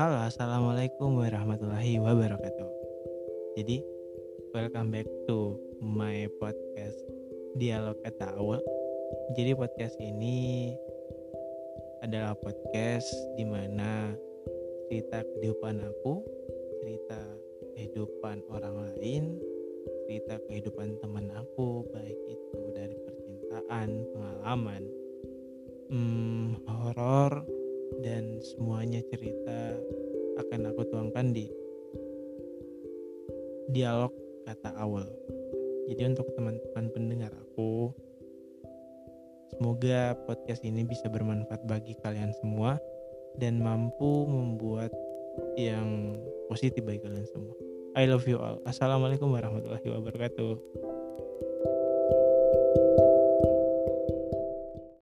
Halo, assalamualaikum warahmatullahi wabarakatuh. Jadi, welcome back to my podcast Dialog Kata Awal. Jadi podcast ini adalah podcast di mana cerita kehidupan aku, cerita kehidupan orang lain, cerita kehidupan teman aku, baik itu dari percintaan, pengalaman, hmm, horor, dan semuanya cerita akan aku tuangkan di dialog kata awal. Jadi untuk teman-teman pendengar aku, semoga podcast ini bisa bermanfaat bagi kalian semua dan mampu membuat yang positif bagi kalian semua. I love you all. Assalamualaikum warahmatullahi wabarakatuh.